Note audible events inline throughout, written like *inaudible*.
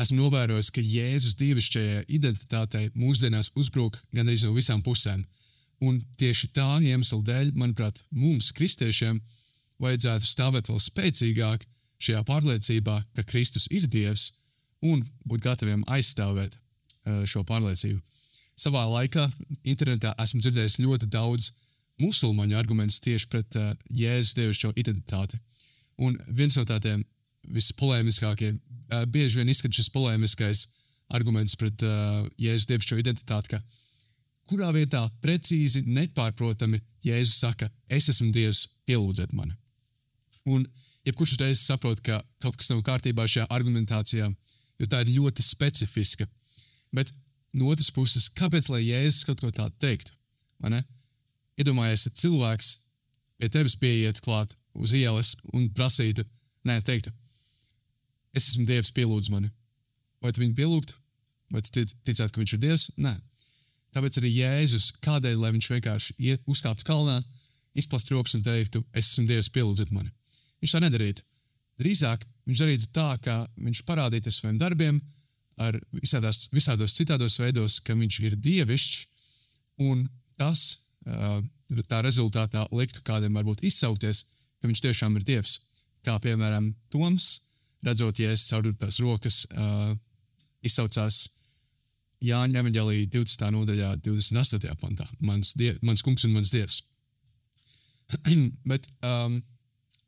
esmu novērojis, ka Jēzus dievišķajai identitātei mūsdienās uzbruk gandrīz no visām pusēm. Un tieši tā iemesla dēļ, manuprāt, mums, kristiešiem, vajadzētu stāvēt vēl spēcīgāk šajā pārliecībā, ka Kristus ir Dievs, un būt gataviem aizstāvēt uh, šo pārliecību. Savā laikā internetā esmu dzirdējis ļoti daudz musulmaņu argumentus tieši pret uh, Jēzus dievišķo identitāti. Un viens no tādiem vispolēmiskākajiem, uh, bieži vien izskan šis polēmiskais arguments pret uh, Jēzus dievišķo identitāti, ka kurā vietā precīzi, nepārprotami Jēzus saka, es esmu Dievs, pielūdziet mani. Un jebkurš reiz saprot, ka kaut kas nav kārtībā šajā argumentācijā, jo tā ir ļoti specifiska. Bet no otras puses, kāpēc lai Jēzus kaut ko tādu teiktu? Iedomājieties, ja cilvēks pie tevis pieiet klāt uz ielas un prasītu, nē, teiktu, es esmu Dievs, pielūdz mani. Vai tu viņu pielūgtu? Vai tu tic, ticētu, ka viņš ir Dievs? Nē. Tāpēc arī Jēzus, kādēļ, lai viņš vienkārši uzkāptu kalnā, izplastu rokas un teiktu, es esmu Dievs, pielūdziet mani. Viņš tā nedarītu. Drīzāk viņš darītu tā, ka viņš parādītu ar saviem darbiem, ar visādās, visādos citādos veidos, ka viņš ir dievišķs, un tas tā rezultātā liktu kādam varbūt izsaukties, ka viņš tiešām ir dievs. Kā piemēram Toms, redzot, ja es caur tās rokas izsaucās Jāņa evanģēlī 20. nodaļā, 28. pantā. Mans, diev, mans kungs un mans dievs. *clears throat* Bet, um,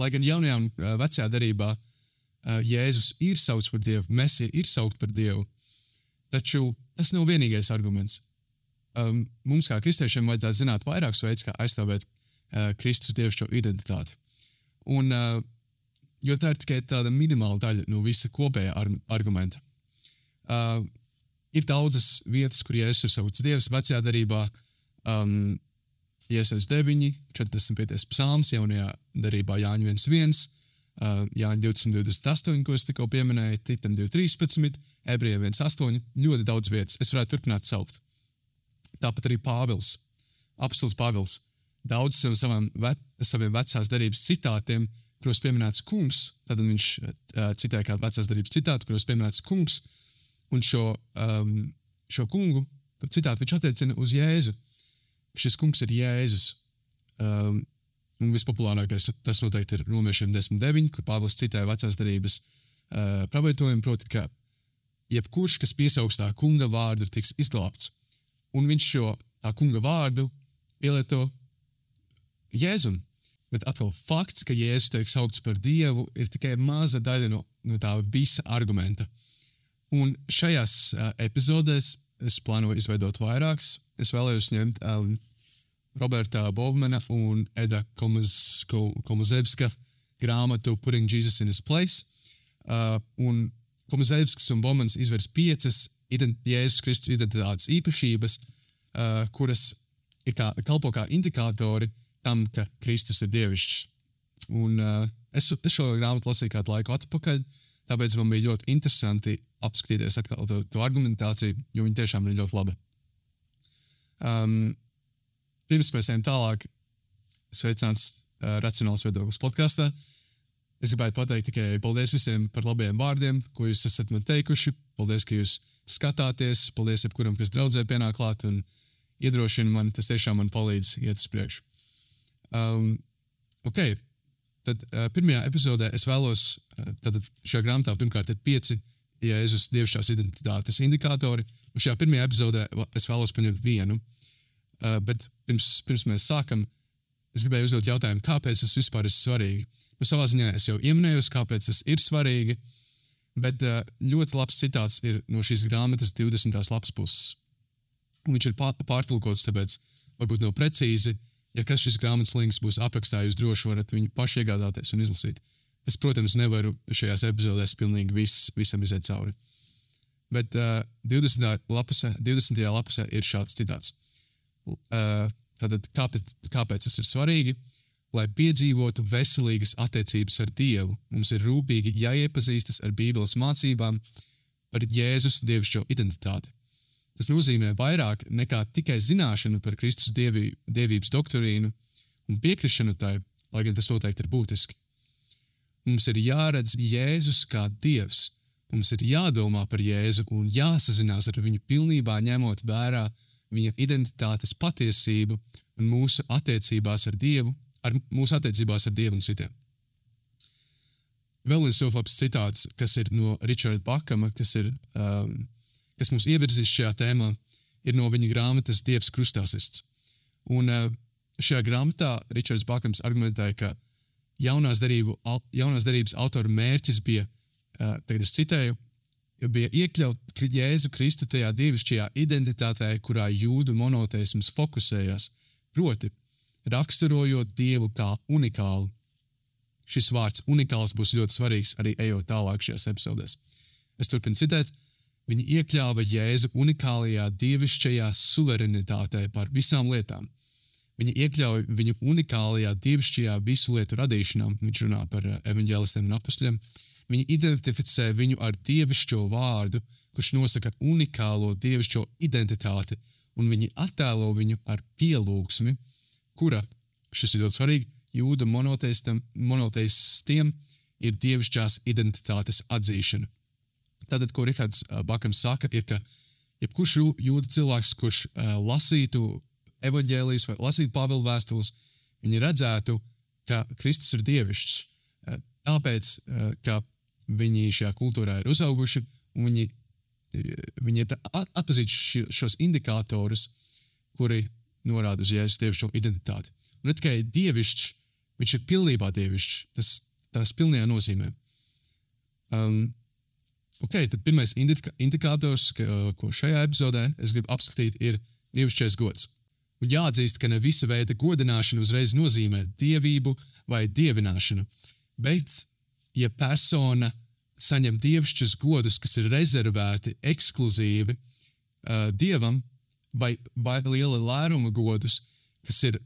lai gan jaunajā un uh, vecajā darbā uh, Jēzus ir saukts par dievu, Mēsija ir saukt par dievu, taču tas nav vienīgais arguments. Um, mums, kā kristiešiem, vajadzētu zināt vairākus veidus, kā aizstāvēt uh, Kristus dievišķo identitāti. Un, uh, jo tā ir tikai tāda minimāla daļa no visa kopējā ar argumenta. Uh, ir daudzas vietas, kur Jēzus ir savs dievs, vecajā darbā. Um, Iesaistās 9, 45. psalms, jaunajā darbā Jāņa 1, uh, Jāņa 228, ko es tikko pieminēju, Titam 213, Ebreja 1,8. Ļoti daudz vietas. Es varētu turpināt saukt. Tāpat arī Pāvils, Apstults Pāvils. Daudz no savām, ve saviem vecās darbības citātiem, kuros pieminēts kungs, tad viņš uh, citēja kādu vecās darbības citātu, kuros pieminēts kungs, Un šo, um, šo kungu, citātu viņš attiecina uz Jēzu. Šis kungs ir Jēzus. Um, un vispopulārākais tas noteikti ir Romiešiem 10.9, kur Pāvils citēja vecās darības uh, pravietojumu, proti, ka jebkurš, kas piesaugs tā kunga vārdu, tiks izglābts. Un viņš šo tā kunga vārdu pielieto Jēzum. Bet atkal fakts, ka Jēzus tiek saukts par Dievu, ir tikai maza daļa no, no tā visa argumenta. Uh, Un šajās uh, epizodēs es plānoju izveidot vairākas. Es vēlējos ņemt um, Roberta Bovmana un Eda Komazevska grāmatu Putting Jesus in His Place. Uh, un Komazevskis un Bovmans izvērs piecas Jēzus Kristus identitātes īpašības, uh, kuras ir kā, kalpo kā indikātori tam, ka Kristus ir dievišķs. Un, uh, es, es šo grāmatu lasīju kādu laiku atpakaļ, tāpēc man bija ļoti interesanti apskatīties atkal to, to argumentāciju, jo viņi tiešām ir ļoti labi. Um, pirms mēs ejam tālāk, sveicināts uh, Racionāls viedoklis podkāstā. Es gribētu pateikt tikai paldies visiem par labiem vārdiem, ko jūs esat man teikuši. Paldies, ka jūs skatāties. Paldies jebkuram, kas draudzē pienāk klāt un iedrošina mani. Tas tiešām man palīdz iet uz priekšu. Um, ok, tad uh, pirmajā epizodē es vēlos, uh, tad šajā grāmatā pirmkārt ir pieci Jēzus dievišķās identitātes indikātori. Un šajā pirmajā epizodē es vēlos paņemt vienu, uh, bet pirms, pirms mēs sākam, es gribēju uzdot jautājumu, kāpēc tas vispār ir svarīgi. Nu, savā ziņā es jau pieminēju, kāpēc tas ir svarīgi, bet uh, ļoti labs citāts ir no šīs grāmatas 20. lapas puses. Un viņš ir pārtulkots, tāpēc varbūt nav precīzi. Ja kas šis grāmatas links būs aprakstā, jūs droši varat viņu paši iegādāties un izlasīt. Es, protams, nevaru šajās epizodēs pilnīgi vis, visam iziet cauri. Bet uh, 20. Lapusē, 20. lapusē ir šāds citāts. Uh, tātad, kāpēc, kāpēc tas ir svarīgi? Lai piedzīvotu veselīgas attiecības ar Dievu, mums ir rūpīgi jāiepazīstas ar Bībeles mācībām par Jēzus dievišķo identitāti. Tas nozīmē vairāk nekā tikai zināšanu par Kristus dievi, dievības doktrīnu un piekrišanu tai, lai gan tas noteikti ir būtiski. Mums ir jāredz Jēzus kā Dievs, Mums ir jādomā par Jēzu un jāsazinās ar viņu pilnībā, ņemot vērā viņa identitātes patiesību un mūsu attiecībās ar Dievu, ar mūsu attiecībās ar Dievu un citiem. Vēl viens ļoti labs citāts, kas ir no Richarda Bakama, kas, ir, um, kas mums ievirzīs šajā tēmā, ir no viņa grāmatas Dievs krustāsists. Un uh, šajā grāmatā Richards Bakams argumentēja, ka jaunās, darību, jaunās darības autora mērķis bija tagad es citēju, bija iekļaut Jēzu Kristu tajā dievišķajā identitātē, kurā jūdu monoteisms fokusējās, proti, raksturojot Dievu kā unikālu. Šis vārds unikāls būs ļoti svarīgs arī ejot tālāk šajās epizodēs. Es turpinu citēt, viņi iekļāva Jēzu unikālajā dievišķajā suverenitātē pār visām lietām. Viņi iekļauj viņu unikālajā dievišķajā visu lietu radīšanā, viņš runā par evaņģēlistiem un apstuļiem, Viņi identificē viņu ar dievišķo vārdu, kurš nosaka unikālo dievišķo identitāti, un viņi attēlo viņu ar pielūgsmi, kura, šis ir ļoti svarīgi, jūda monoteistiem ir dievišķās identitātes atzīšana. Tātad, ko Rihards Bakams saka, ir, ka jebkurš jūda cilvēks, kurš uh, lasītu evaņģēlijas vai lasītu Pāvila vēstules, viņi redzētu, ka Kristus ir dievišķs. Tāpēc, uh, ka viņi šajā kultūrā ir uzauguši, un viņi, viņi ir atpazījuši šos indikatorus, kuri norāda uz Jēzus dievišķo identitāti. Un ne tikai dievišķs, viņš ir pilnībā dievišķs. Tas, tas pilnajā nozīmē. Um, okay, tad pirmais indika indikators, ka, ko šajā epizodē es gribu apskatīt, ir dievišķais gods. Un jāatzīst, ka ne visa veida godināšana uzreiz nozīmē dievību vai dievināšanu, bet ja persona saņem dievišķus godus, kas ir rezervēti ekskluzīvi uh, dievam, vai, vai liela lēruma godus, kas ir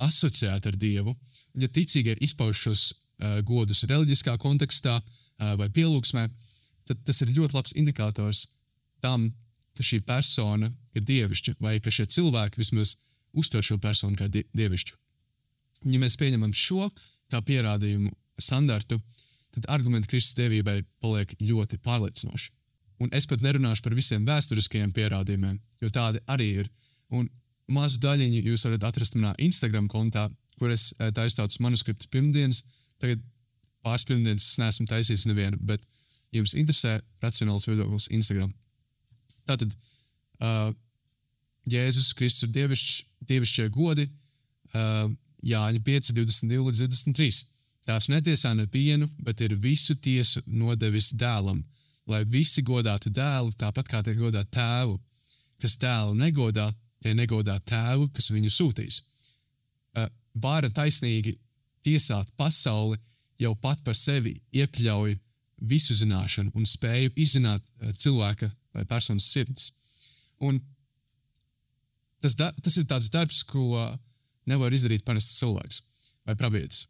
asociēti ar dievu, un ja ticīgie izpauž šos uh, godus reliģiskā kontekstā uh, vai pielūgsmē, tad tas ir ļoti labs indikators tam, ka šī persona ir dievišķa, vai ka šie cilvēki vismaz uztver šo personu kā dievišķu. Ja mēs pieņemam šo kā pierādījumu standartu, uh, tad argumenti Kristus dievībai paliek ļoti pārliecinoši. Un es pat nerunāšu par visiem vēsturiskajiem pierādījumiem, jo tādi arī ir. Un mazu daļiņu jūs varat atrast manā Instagram kontā, kur es eh, taisu tādus manuskriptus pirmdienas. Tagad pāris pirmdienas es neesmu taisījis nevienu, bet jums interesē racionāls viedoklis Instagram. Tātad uh, Jēzus Kristus ir dievišķi, dievišķie godi, uh, Jāņa 5, 22 līdz 23. Tās netiesā nevienu, bet ir visu tiesu nodevis dēlam, lai visi godātu dēlu tāpat kā tie godā tēvu. Kas dēlu negodā, tie negodā tēvu, kas viņu sūtīs. Vāra taisnīgi tiesāt pasauli jau pat par sevi iekļauj visu zināšanu un spēju izzināt cilvēka vai personas sirds. Un tas, da, tas ir tāds darbs, ko nevar izdarīt parasts cilvēks vai pravietis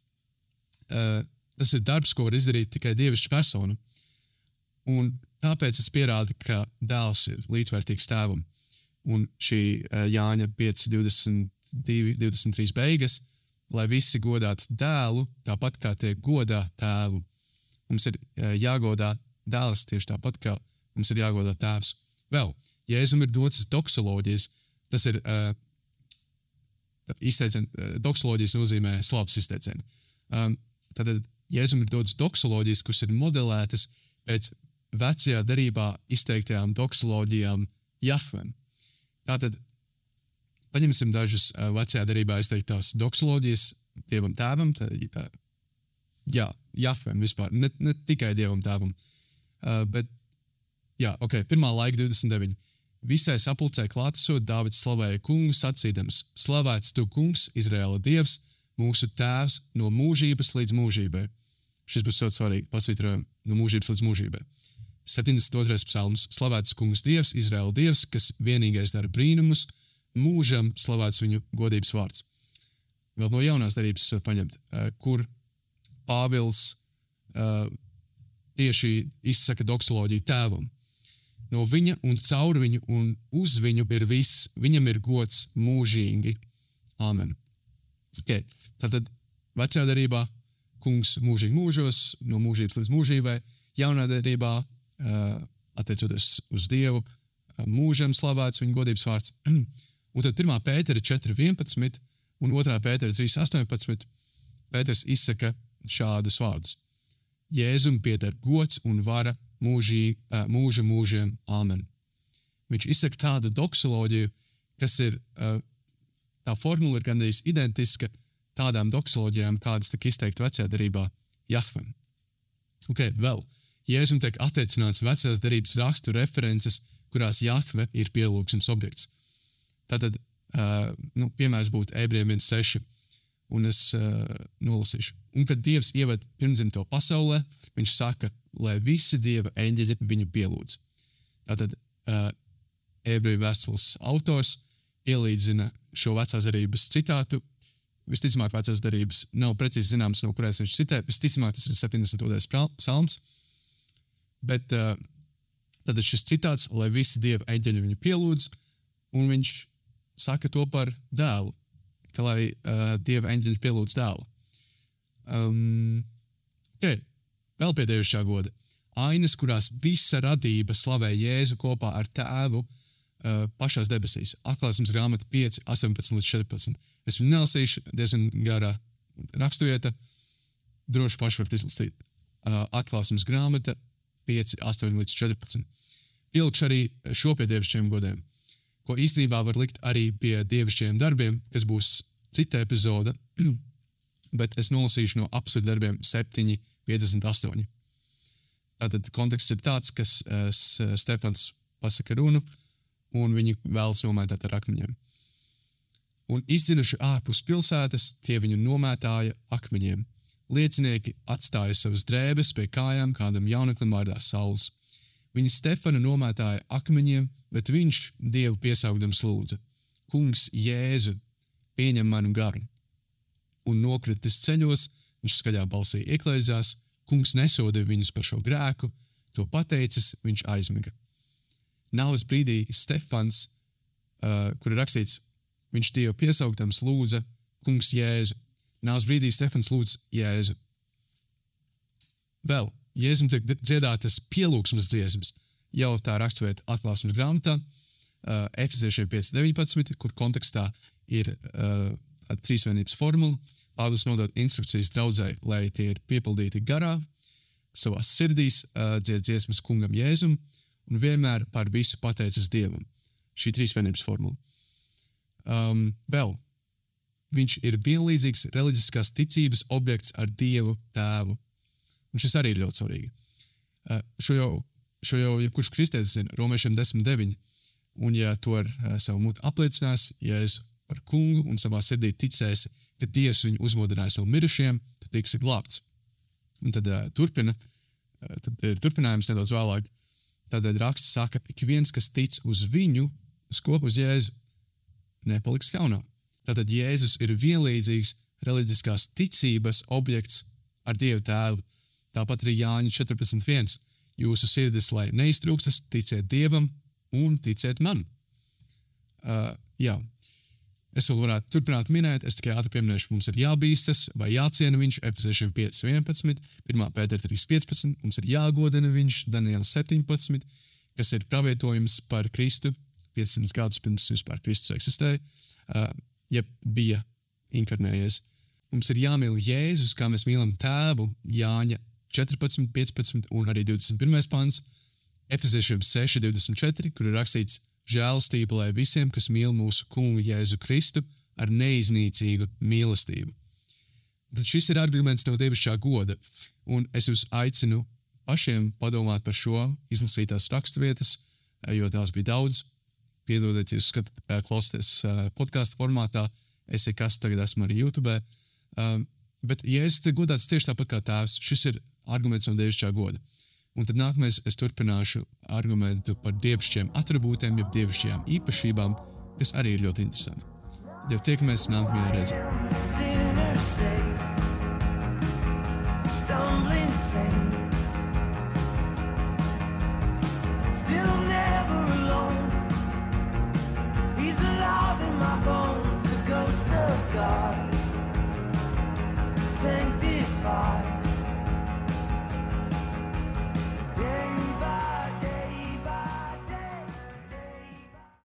uh, tas ir darbs, ko var izdarīt tikai dievišķa persona. Un tāpēc es pierādu, ka dēls ir līdzvērtīgs tēvam. Un šī uh, Jāņa 5, 22, 23 beigas, lai visi godātu dēlu, tāpat kā tie godā tēvu. Mums ir jāgodā dēls tieši tāpat, kā mums ir jāgodā tēvs. Vēl, Jēzum ir dotas doksoloģijas, tas ir uh, izteiciens, doksoloģijas nozīmē slavas izteicienu. Um, Tad Jēzum ir dotas doksoloģijas, kuras ir modelētas pēc vecajā darbā izteiktajām doksoloģijām Jahvem. Tātad paņemsim dažas vecajā darbā izteiktās doksoloģijas dievam tēvam, tā, uh, jā, Jahvem vispār, ne, ne tikai dievam tēvam. Uh, bet, jā, ok, pirmā laika 29. Visai sapulcē klātesot, Dāvids slavēja kungu sacīdams: Slavēts tu, kungs, Izraēla dievs! mūsu tēvs no mūžības līdz mūžībai. Šis būs ļoti svarīgi. Pasvītrojam, no mūžības līdz mūžībai. 72. psalms - Slavēts kungs Dievs, Izraēla Dievs, kas vienīgais dara brīnumus, mūžam slavēts viņu godības vārds. Vēl no jaunās darbības var paņemt, eh, kur Pāvils uh, tieši izsaka doksoloģiju tēvam. No viņa un caur viņu un uz viņu ir viss, viņam ir gods mūžīgi. Āmen. Okay. Tātad vecajā darbā kungs mūžīgi mūžos, no mūžības līdz mūžībai, jaunā darbā attiecoties uz Dievu, mūžam slavēts viņa godības vārds. *clears throat* un tad 1. pētera 4.11 un 2. pētera 3.18. Pēters izsaka šādus vārdus: Jēzum pieder gods un vara mūžī, mūža mūžiem. Āmen. Viņš izsaka tādu doksoloģiju, kas ir tā formula ir gandrīz identiska tādām doksoloģijām, kādas tika izteikti vecajā darbā Jahvam. Okay, vēl. Jēzum tiek attiecināts vecās darbības rakstu references, kurās Jahve ir pielūgsmes objekts. Tātad, uh, nu, piemērs būtu ebrejiem 1,6, un es uh, nolasīšu. Un kad Dievs ievada pirmzimto pasaulē, viņš saka, lai visi Dieva eņģeļi viņu pielūdz. Tātad, uh, ebreju vēstules autors ielīdzina šo vecās darbības citātu. Visticamāk, vecās darbības nav precīzi zināms, no kurienes viņš citē. Visticamāk, tas ir 72. psalms. Bet uh, tad šis citāts, lai visi dieva eņģeļi viņu pielūdz, un viņš saka to par dēlu, ka lai uh, dieva eņģeļi pielūdz dēlu. Um, okay. Vēl pie dievišķā goda. Ainas, kurās visa radība slavē Jēzu kopā ar tēvu, uh, pašās debesīs. Atklāsmes grāmata 5, 18 līdz 14. Es viņu nelasīšu, diezgan garā raksturvieta. Droši paši varat izlasīt. Uh, atklāsmes grāmata 5, 8 līdz 14. Pielikšu arī šo pie dievišķiem godiem, ko īstenībā var likt arī pie dievišķiem darbiem, kas būs cita epizode, *clears throat* bet es nolasīšu no apsvērtu darbiem 7, 58. Tātad konteksts ir tāds, ka uh, Stefans pasaka runu, un viņi vēlas nomētāt ar akmeņiem. Un izdzinuši ārpus pilsētas, tie viņu nomētāja akmeņiem. Liecinieki atstāja savas drēbes pie kājām kādam jauneklim vārdā Sauls. Viņi Stefanu nomētāja akmeņiem, bet viņš Dievu piesaukdams lūdza: Kungs, Jēzu, pieņem manu garu! Un nokritis ceļos, viņš skaļā balsī ieklēdzās, kungs nesodīja viņus par šo grēku, to pateicis, viņš aizmiga. Nāves brīdī Stefans, uh, kur ir rakstīts, viņš Dievu piesauktams lūdza Kungs Jēzu. Nāves brīdī Stefans lūdz Jēzu. Vēl Jēzum tiek dziedātas pielūgsmes dziesmas, jau tā raksturvieta atklāsmes grāmatā, uh, Efeziešiem 5.19, kur kontekstā ir uh, trīsvienības formula. Pāvils nodod instrukcijas draudzēji, lai tie ir piepildīti garā, savā sirdīs, uh, dzied dziesmas kungam Jēzum, un vienmēr par visu pateicas Dievam. Šī trīsvienības formula. Um, vēl viņš ir vienlīdzīgs reliģiskās ticības objekts ar Dievu Tēvu. Un šis arī ir ļoti svarīgi. Uh, šo jau, šo jau jebkurš kristietis zina, Romiešiem 10.9. Un, ja to ar uh, savu mutu apliecinās, ja es par kungu un savā sirdī ticēsi, ka Dievs viņu uzmodinājis no mirušajiem, tad tiksi glābts. Un tad uh, turpina, uh, tad ir turpinājums nedaudz vēlāk. Tādēļ raksts saka, ka ik viens, kas tic uz viņu, uz kopu uz Jēzu, nepaliks kaunā. Tātad Jēzus ir vienlīdzīgs reliģiskās ticības objekts ar Dievu Tēvu. Tāpat arī Jāņa 14.1. Jūsu sirdis, lai neiztrūkstas, ticiet Dievam un ticiet man. Uh, jā, Es vēl varētu turpināt minēt, es tikai ātri pieminēšu, mums ir jābīstas vai jāciena viņš, Efeziešiem 5.11, 1. pētera 3.15, mums ir jāgodina viņš, Daniela 17, kas ir pravietojums par Kristu 500 gadus pirms vispār Kristus eksistēja, uh, ja bija inkarnējies. Mums ir jāmīl Jēzus, kā mēs mīlam tēvu, Jāņa 14, 15 un arī 21. pants, Efeziešiem 6, 24, kur ir rakstīts, žēlastība lai visiem, kas mīl mūsu kungu Jēzu Kristu ar neiznīcīgu mīlestību. Tad šis ir arguments no dievišķā goda, un es jūs aicinu pašiem padomāt par šo, izlasīt tās raksturvietas, jo tās bija daudz. Piedodiet, jūs skat, klausāties podkāstu formātā, es ir kas tagad esmu arī YouTube. Bet, ja es te godāts tieši tāpat kā tēvs, šis ir arguments no dievišķā goda. Un tad nākamais es turpināšu argumentu par dievišķiem attribūtiem, jeb dievišķajām īpašībām, kas arī ir ļoti interesanti. Tad jau tiekamies nākamajā reizē. God, sanctified.